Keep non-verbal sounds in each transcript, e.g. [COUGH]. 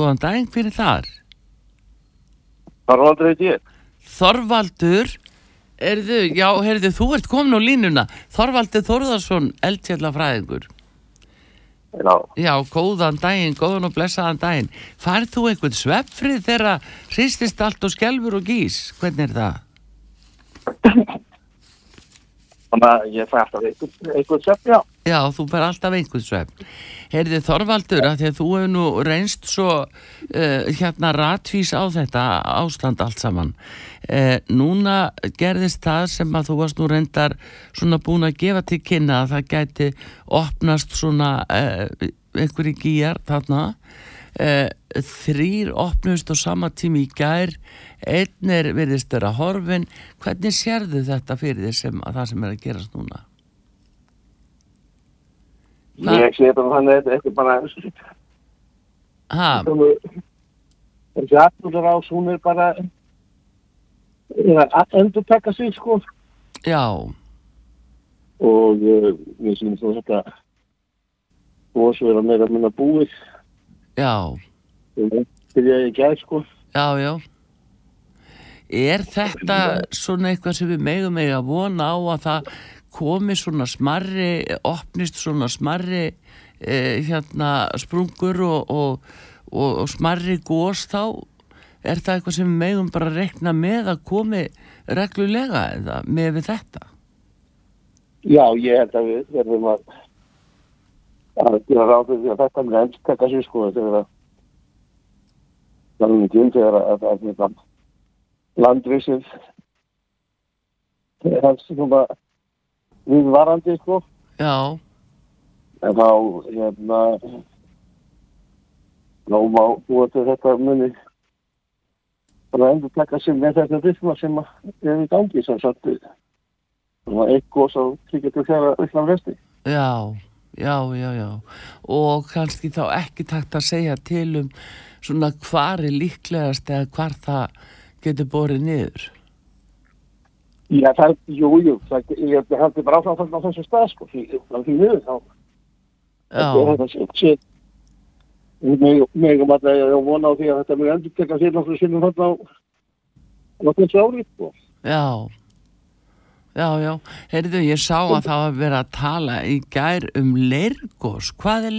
góðan daginn fyrir þar. Þorvaldur heit ég. Þorvaldur, erðu, já, heyrðu, þú ert komin á línuna. Þorvaldur Þorðarsson, eldfjallafræðingur. Já, Já, góðan daginn, góðan og blessaðan daginn. Færð þú einhvern svepprið þegar hristist allt og skelfur og gís? Hvernig er það? þannig að ég fæ alltaf einhvern, sepp, já. Já, þú fær alltaf einhvern svepp. Heyrði Þorvaldur að því að þú hefur nú reynst svo uh, hérna ratvís á þetta ástand allt saman. Uh, núna gerðist það sem að þú varst nú reyndar svona búin að gefa til kynna að það gæti opnast svona uh, einhverju gýjar þarna. Þrýr opnust á sama tími í gær, einn er virðist vera horfin. Hvernig sérðu þetta fyrir þér sem að það sem er að gerast núna? Ég sé bara þannig að þetta er bara, þessi atbúður ás, hún er bara, er að endur taka sig, sko. já, Og uh, við sýnum svo þetta, og svo er að meira að minna búið, já, til ég ekki gæð, sko. já, já. Er þetta svona eitthvað sem við megum eiga að vona á að það komi svona smarri, opnist svona smarri eh, hérna sprungur og, og, og, og smarri gós þá? Er það eitthvað sem við megum bara að rekna með að komi reglulega eða með við þetta? Já, ég held að við verðum að, að gera ráð fyrir að þetta með endur taka sig, sko, þegar að, það er mikið um þegar að, að, að, að landvísið, hans svona viðvarandi, sko. Já, En þá, hérna, þá má búa til þetta muni bara endur taka sig með þetta rithma sem er í gangi sem sagt svona eitt gós á kikið til þeirra Ísland vesti. já, já, já, já. Og kannski þá ekki takt að segja til um svona hvar er líklegast eða hvar það getur borið niður. Já, það er, jú, jú, það, ég haldi bara áfram á þessu stað, sko, því, því miður þá, Já, þetta sé, sé, við megum alltaf að vona á því að þetta mjög endur taka sér náttúrulega sinnum þarna á, á þessu ári, sko. já, já, já. Heyrðu, ég sá að það var verið að tala í gær um leirgós. Hvað er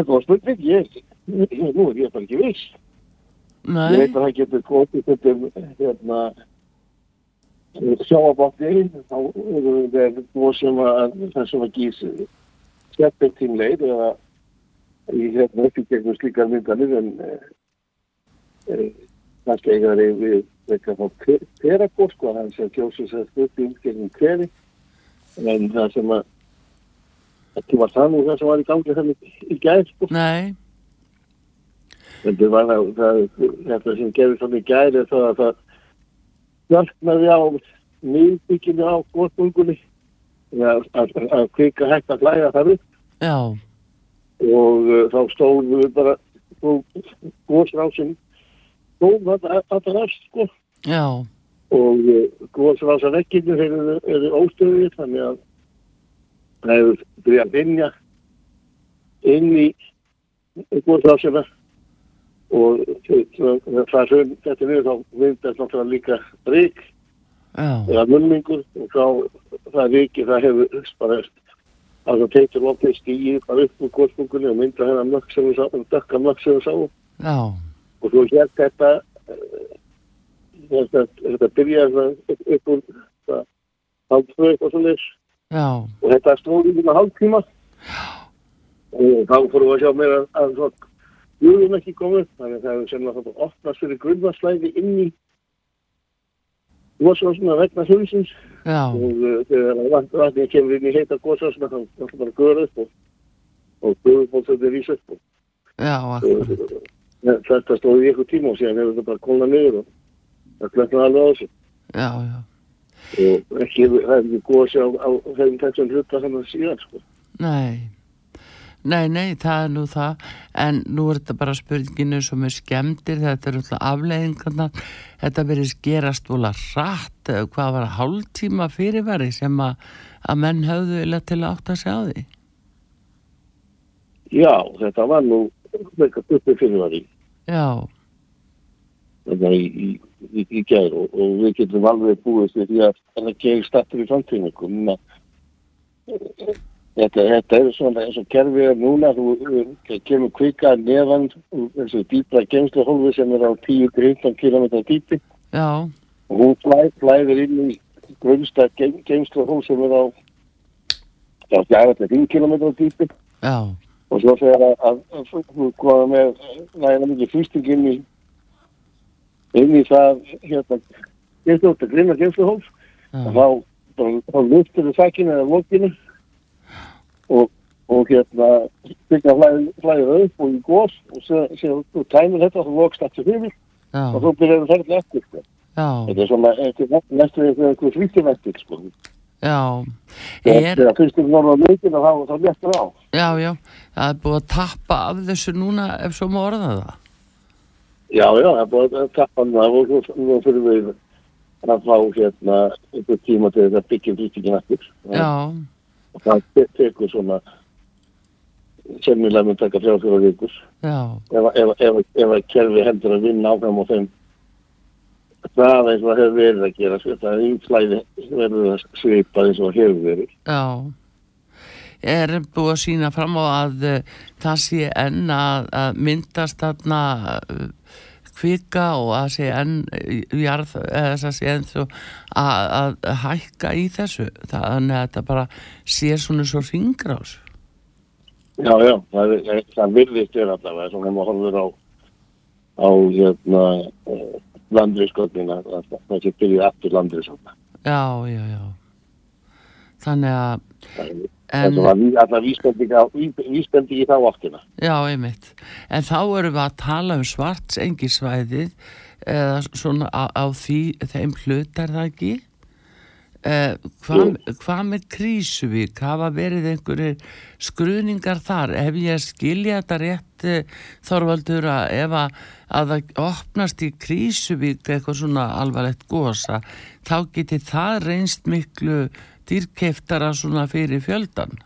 er góð spurning, ég, ég, nú er ég bara ekki viss. Ég Nei, veit að það getur kvotið þetta hérna sjáabátti þá eru þeir búið sem að það sem að gís steppið tím leið eða í hérna upp í gegnum slíkar myndanir en e, kannski eiga þeir við vekka þá teragóð sko þannig sem kjósið sér stupið út gegnum kveði en það sem að ekki var það nú það sem var í gangi þannig í gæð sko. Nei, það, það, þetta sem gerði svona í gæri það að það hjálpnaði á miðbygginu á góðbungunni að, kvika hægt að hlæga það upp. Já, og uh, þá stóðum við bara góðsrásin stóðum alltaf rast sko. Já, og uh, góðsrásan ekkinu eru, eru óstöðið þannig að það hefur byrjað að vinja inn í góðsrásina og það hrun þetta við þá myndast náttúrulega líka rík eða munningur. Og þá það ríki það hefur bara að það teitur lofnið stíið bara upp úr góðspunkunni og mynda mökk sem við sáum, dökka sáum. Já, og svo hér þetta eh, þetta, þetta byrjaði upp, úr það, hálftvö eitthvað svo leys já, og þetta stóði svona hálftíma. Og þá fórum við að sjá meira að svona júðum ekki komið þannig að það hefur sem að opnast fyrir grunnvarslæði inn í góðsvarsuna vegna já, og uh, þegar vatnið kemur inn í heita góðsvarsuna þá er það bara göður upp og, og guðbólsöndi rís upp og, já, og akkurat, uh, þetta stóði í eitthvað tíma og síðan hefur þetta bara kólnað niður og það klöfnaði alveg á þessu. Já, já, og ekki, það er ekki góðs á, þessum hluta þannig síðan sko. nei, nei, nei, það er nú það, en nú er þetta bara spurninginu sem er skemmtir, þetta er alltaf afleiðingarnar, þetta verið gerast vola rætt, hvað var hálftíma fyrirværi sem að, að menn höfðu vilja til að átta sig á því? Já, þetta var nú meika uppi fyrir var í, Já, þetta í, í, í, í gær og, og við getum alveg búist við því að það gegir stattur í framtíðinu. Þetta, þetta er svona eins og kerfið er núna, þú kemur kvika neðan eins og dýpra gemsluhólfi sem er á 10-15 km dýpi. Já, og hún flæ, flæðir inn í grunnsta gem, gemsluhólf sem er á já, það er 5 km dýpi. Já, og svo þegar að, að, að þú koma með nægilega mikið fyrsting inn í inn í það hérna og þá, þá, luftur þið þakkinu eða vokinu og, og hérna byggja flæðið upp og í gós og sér þú tæmir þetta og þú vokst aftur fyrir já, og þú byrjar að ferða eftir sko. já, þetta er svona næstu við eitthvað flýttum eftir sko. já, er, þegar fyrstum norða leikin og þá, léttur á. Já, já, það er búið að tappa af þessu núna ef svo má orða það. já já, það er búið að tappa hann og nú fyrir við að fá hérna einhver tíma til þess að byggja flýttingin eftir Já, og það te- tekur svona semnilega mun taka þrjá fjóra vikur. Ef, að kerfi heldur að vinna áfram á þeim það eins og það hefur verið að gera sko, það er ímslæði verður að svipa eins og það hefur verið. Já. Er búið að sína fram á að uh, það sé enn að, að myndast þarna uh, kvika og uh, jarð, að að, hækka í þessu. Þannig að þetta bara sé svona svo ringrás. já, já, það, er, það virðist er allavega svona maður horfur á á hérna uh, landriðskotnina það sé byrjuð aftur landriðskotna Já, já, já. Þannig að, en, var alltaf vísbendingi ví- vísbendingi í þá áttina já, einmitt. En þá erum við að tala um svartsengisvæðið eða svona á, á því, þeim hlut er það ekki? Eh, hvað, hvað með Krísuvík? Hafa verið einhverjir skruðningar þar? Ef ég skilja þetta rétt eh, Þorvaldur að ef að, að það opnast í Krísuvík eitthvað svona alvarlegt gósa þá geti það reynst miklu dýrkeiftara svona fyrir fjöldan.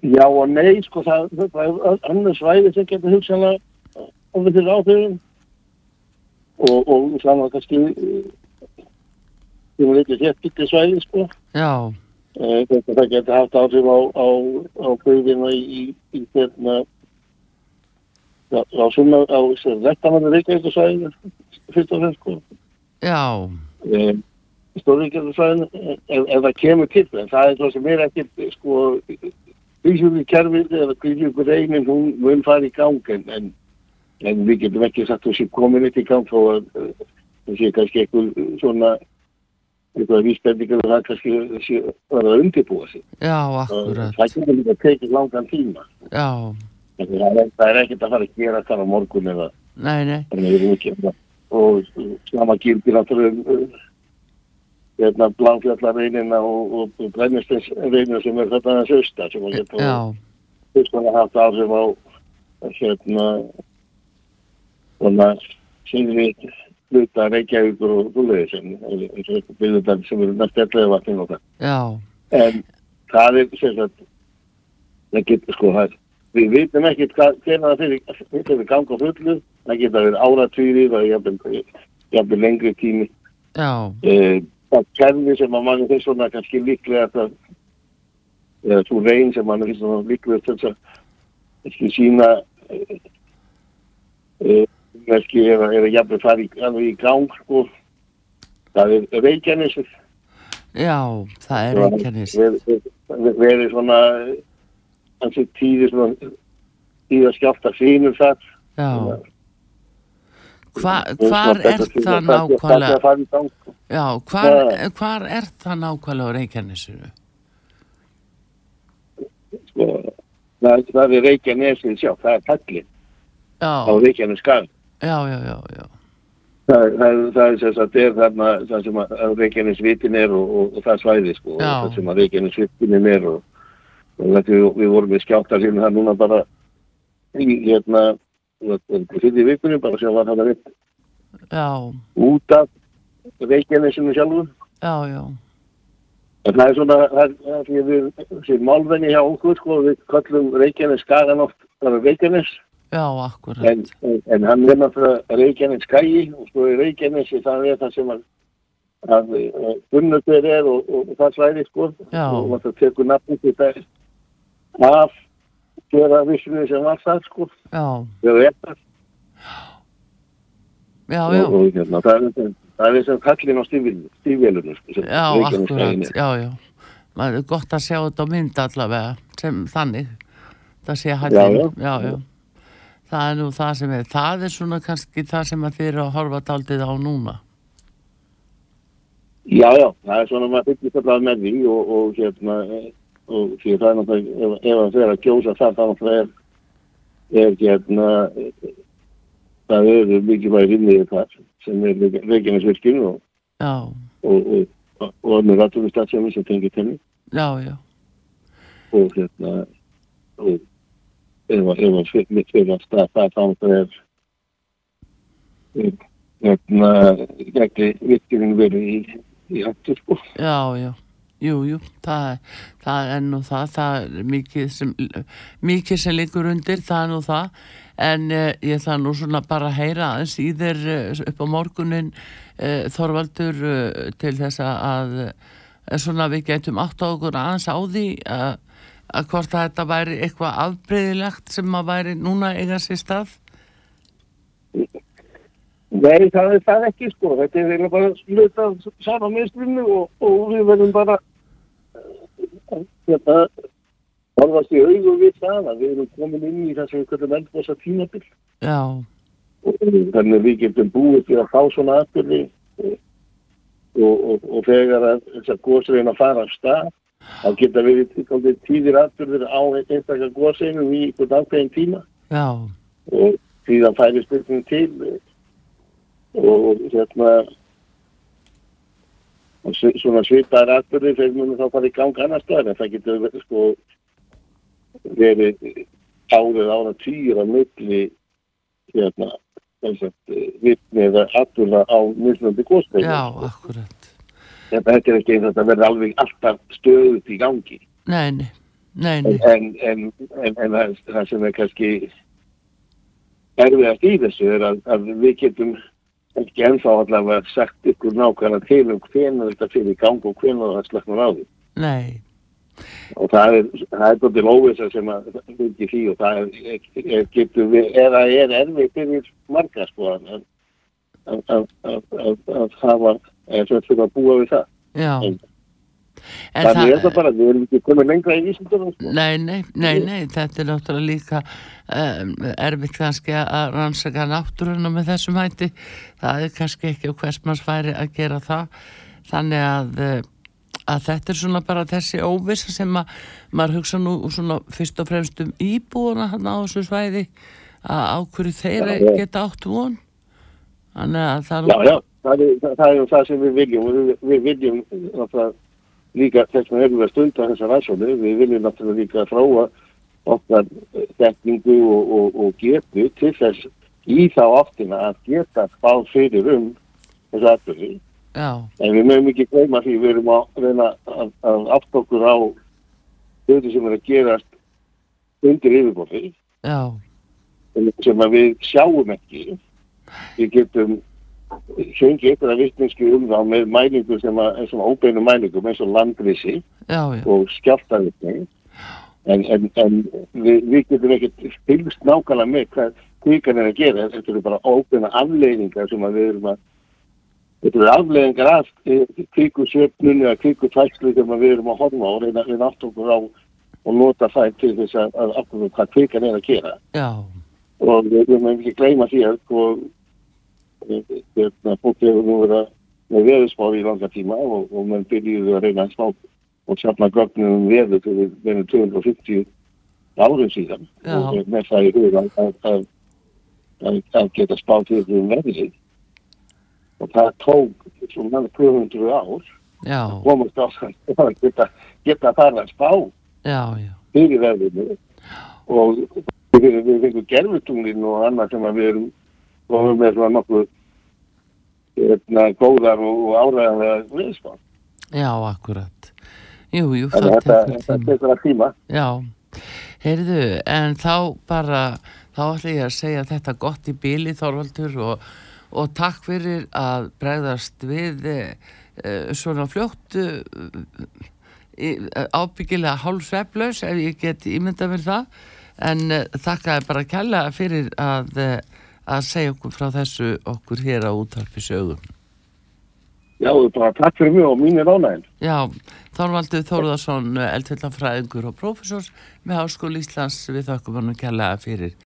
Já og nei, sko, það, það er annars svæði sem getur hugsanlega ofið til áþjóðum og, og þannig að kannski sem er eitthvað hér byggja svæði, sko. Já, Eh, það getur haft áhrif á, á, á byggðina í, í, í hérna, á, á svona, á rektamannu reykjavíkur svæðinu, fyrst og fremst, sko. já, Um, Stórvíkjöldu svæðinu, ef, ef það kemur til, en það er það sem er ekkert, sko, kerfið eða reynir, hún mun fara í gang en, en, við getum ekki að það sé komin eitt í gang þó að það sé kannski eitthvað svona eitthvað vísbendingar og það kannski sé að það undirbúa sig. já, akkurat, Það getur líka tekið langan tíma. já, að Það er, það er ekkert að fara að gera það á morgun eða nei, nei, að að og sama gildir náttúrulega um uh, hérna bláfjallarreynina og, og, og brennisteinsreynina sem er þetta aðeins austar sem að já, fyrst að haft áhrif á hérna svona síðri hluta Reykjavíkur og Þúlega sem byggðutar sem eru næst ellega vatnin og það. En það er sagt það getur sko það við vitum ekkert hvernig það fyrir fyrir ganga á fullu það geta verið áratvíri það er jafnvel lengri tími. Já, eh, það kerfi sem að manni finnst svona kannski líklega það eða svo reyn sem manni finnst svona líklega þess að kannski sína eh, kannski er að, að jafnvel fara í, alveg í gang sko. Það er Reykjanesið. Já, það er einkennis, verið verið svona hansi tíði svona tíða skjálta sínur það já, Hva, hvar er það nákvæmlega, nákvæmlega já, hvar, hvar er það nákvæmlega á Reykjanesinu? sko, það, það er Reykjanesið sjá, það er pallin á Já, Reykjanes skall já, já, já, já, það, það, það er sem sagt er þarna það sem að að Reykjanes vitin er og, og, og það svæði sko, Já. það sem að Reykjanes vitin er og, og við, við vorum við skjáttar hérna það núna bara í hérna fyrir vikunni bara sem var það veit já, út af Reykjanesinu sjálfur. Já, já, En það er svona, það er, því að við, málvenni hjá okkur, sko, við kallum Reykjanes skagan oft, það er Reykjanes, Já, akkurat. en, en, hann er náttúrulega Reykjanes skagi og sko í Reykjanesi það er það sem að, að Gunnarbyr er og, og, og það svæði, sko, Já. og það tekur nafnum til það af gera vissinu sem var það, sko, Já, þegar þetta, já, og, já. og hérna, það er er sem kallin á stífvélunum, sko, Já, akkurat, já, já. Það er gott að sjá þetta á mynd allavega, sem þannig. Það sé hættin, Já, já, já. Það er nú það sem er, það er svona kannski það sem að þið eru að horfa daldið á núna. Já, já, það er svona maður byggist alltaf með því og, og hérna og því það er náttúrulega, ef, það fer að kjósa það, þá náttúrulega er, er hérna það eru mikið bæri innið þar sem er Reykjanesvirkjum og, og, og, og önnur rættumistafsjöfum sem tengir til já, já, og hérna og ef að- ef að fyrir- fyrir að stað það þá náttúrulega er hérna gæti virkjum verið í, í hættu sko. já, já. Jú, jú, það, það er nú það, það er mikið sem, mikið sem liggur undir, það er nú það, en uh, ég ætla nú svona bara að heyra aðeins í þér uh, upp á morgunin uh, Þorvaldur uh, til þess að, uh, svona við getum átt á okkur aðeins á því að, að hvort að þetta væri eitthvað afbreyðilegt sem að væri núna eiga sér stað. Nei, það er það ekki sko. Þetta er eiginlega bara sluta sama mistrinu og, og við verðum bara þetta horfast í augu við það að við erum komin inn í þessu hvernig eldbosa tímabil. Já, og þannig að við getum búið til að fá svona aðbyrði og, og, og þegar að þessar góðsreina fara af stað þá geta við tíðir aðbyrðir á einstakar góðsreinum í einhvern ákveðin tíma. Já, og síðan færi styrkning til og hérna og svona svipaðar atbyrði þegar munum þá fara í gang annar staðar en það getur sko verið árið ára týr á milli hérna að vitni eða atbyrða á mislandi góðstegn já, akkurat. þetta er ekki eins og þetta verður alveg alltaf stöðut í gangi. Nei, nei, nei, nei, en, en, en, en það sem er kannski erfiðast í þessu er að, að við getum ekki ennþá allavega sagt ykkur nákvæmlega til um hvenar þetta fyrir í gang og hvenar það slaknar á því. Nei, og það er, það er doldið óvisa sem að fylgja því og það er, er, getur við, eða er erfið fyrir marga sko að, að, að, að, að, að hafa eða sem fyrir að búa við það. Já. En- En þannig er það bara, við erum ekki komið lengra í vísindunum sko. Nei, nei, nei, nei, þetta er náttúrulega líka um, erfitt kannski að rannsaka náttúruna með þessum hætti. Það er kannski ekki á hversmanns færi að gera það. Þannig að, eh, að þetta er svona bara þessi óvissa sem að maður hugsa nú svona fyrst og fremst um íbúuna hann á þessu svæði að ákverju þeirra Já, geta átt von. Þannig að það er Já, já, það er það, er, það sem við viljum og við, við viljum náttúrulega líka þess að erum við að stunda þessa ræðsónu við viljum náttúrulega líka þróa okkar eh, þekkingu og, og, og getu til þess í þá áttina að geta spáð fyrir um þessu aðbyrði en við mögum ekki gleyma því við erum að reyna að, að átt okkur á hluti sem er að gerast undir yfirborði sem að við sjáum ekki. Við getum fengið eitthvað vittneski um þá með mælingu sem að, svona óbeinu mælingum eins og landrisi já, já, og skjáltavittni en, en, en við, við getum ekkert fylgst nákvæmlega með hvað kvíkan er að gera. Þetta eru bara óbeina afleiðingar sem að við erum að þetta eru afleiðingar af kvíkusjöfnunni eða kvíkutækslu sem að við erum að horfa og reyna, reyna átt okkur á og nota það til þess að, að ákveða hvað kvíkan er að gera. Já, og við við mögum ekki gleyma því að sko, hérna, fólk hefur nú verið að- með veðurspá í langa tíma og, og mann byrjuðu að reyna að spá og safna gögnum um veður til við verðum 250 árum síðan. Já. og með það í huga að, að, að, að geta spáð fyrir um veðrið og það tók svona 200 ár já, komast á það [LAUGHS] að geta, geta fara að spá já, fyrir veðrinu. Og við, við fengum gerfutunglin og annað sem að við erum komum með svona nokkuð hérna, góðar og áræðanlega viðspá. já, akkurat. jú, jú, það tekur tíma. tekur að tíma. Já, heyrðu, en þá bara, þá ætla ég að segja þetta gott í bíli Þorvaldur og, og takk fyrir að bregðast við e, svona fljótt e, e, ábyggilega hálfsveflaus ef ég get ímyndað mér það en e, þakka bara kella fyrir að, að segja okkur frá þessu okkur hér á útarpi sögum. Já, bara takk fyrir mig og mín er ánæginn. Já, Þorvaldur Þórðarsson, eldfellafræðingur og prófessors með Háskóli Íslands við þakkum hann að kella fyrir